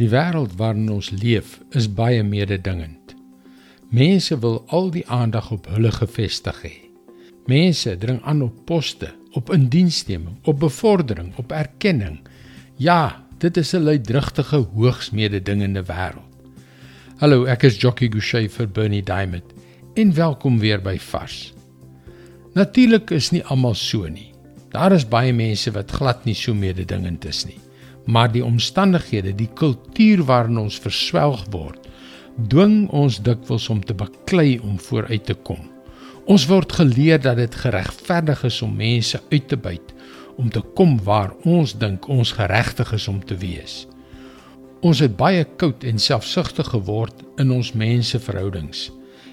Die wêreld waarin ons leef is baie mededingend. Mense wil al die aandag op hulle gefestig hê. Mense dring aan op poste, op indiensneming, op bevordering, op erkenning. Ja, dit is 'n luidrugtige, hoogs mededingende wêreld. Hallo, ek is Jockey Gouchee vir Bernie Diamond. En welkom weer by Vars. Natuurlik is nie almal so nie. Daar is baie mense wat glad nie so mededingend is nie maar die omstandighede, die kultuur waarin ons verswelg word, dwing ons dikwels om te baklei om vooruit te kom. Ons word geleer dat dit geregverdig is om mense uit te buit om te kom waar ons dink ons geregtig is om te wees. Ons het baie koud en selfsugtig geword in ons menseverhoudings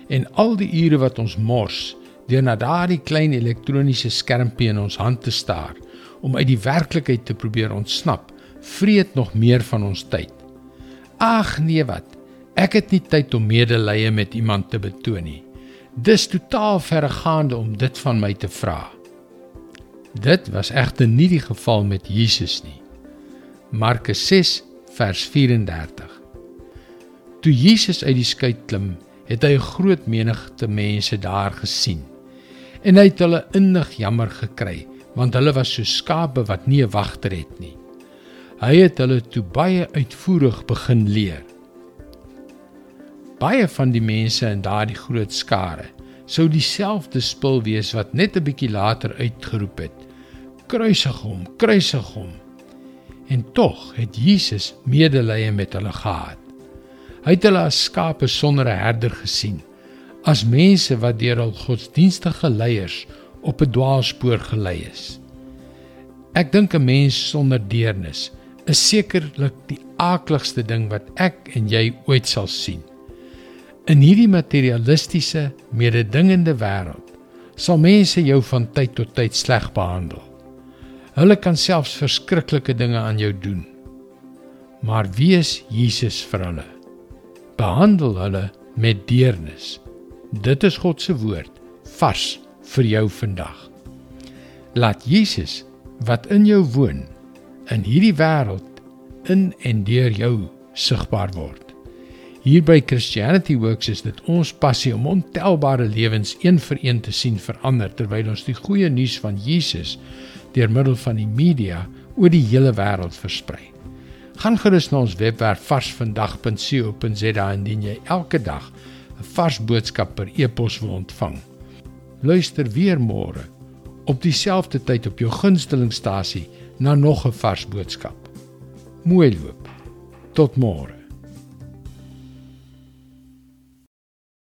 en al die ure wat ons mors deur na daardie klein elektroniese skermpie in ons hand te staar om uit die werklikheid te probeer ontsnap vreet nog meer van ons tyd. Ag nee wat. Ek het nie tyd om medelee met iemand te betoon nie. Dis totaal verregaande om dit van my te vra. Dit was egter nie die geval met Jesus nie. Markus 6 vers 34. Toe Jesus uit die skei klim, het hy 'n groot menigte mense daar gesien. En hy het hulle innig jammer gekry, want hulle was so skape wat nie 'n wagter het nie. Hy het hulle toe baie uitvoerig begin leer. Baie van die mense in daardie groot skare sou dieselfde spul wees wat net 'n bietjie later uitgeroep het: Kruisig hom, kruisig hom. En tog het Jesus medelee met hulle gehad. Hy het hulle as skape sonder 'n herder gesien, as mense wat deur hul godsdienstige leiers op 'n dwaalspoor gelei is. Ek dink 'n mens sonder deernis is sekerlik die aakligste ding wat ek en jy ooit sal sien. In hierdie materialistiese, mededingende wêreld sal mense jou van tyd tot tyd sleg behandel. Hulle kan selfs verskriklike dinge aan jou doen. Maar wees Jesus vir hulle. Behandel hulle met deernis. Dit is God se woord vars vir jou vandag. Laat Jesus wat in jou woon in hierdie wêreld in en deur jou sigbaar word. Hier by Christianity Works is dit ons passie om ontelbare lewens een vir een te sien verander terwyl ons die goeie nuus van Jesus deur middel van die media oor die hele wêreld versprei. Gaan gerus na ons webwerf varsvandag.co.za indien jy elke dag 'n vars boodskap per e-pos wil ontvang. Luister weer môre op dieselfde tyd op jou gunstelingstasie na nog 'n vars boodskap. Mooi loop. Tot môre.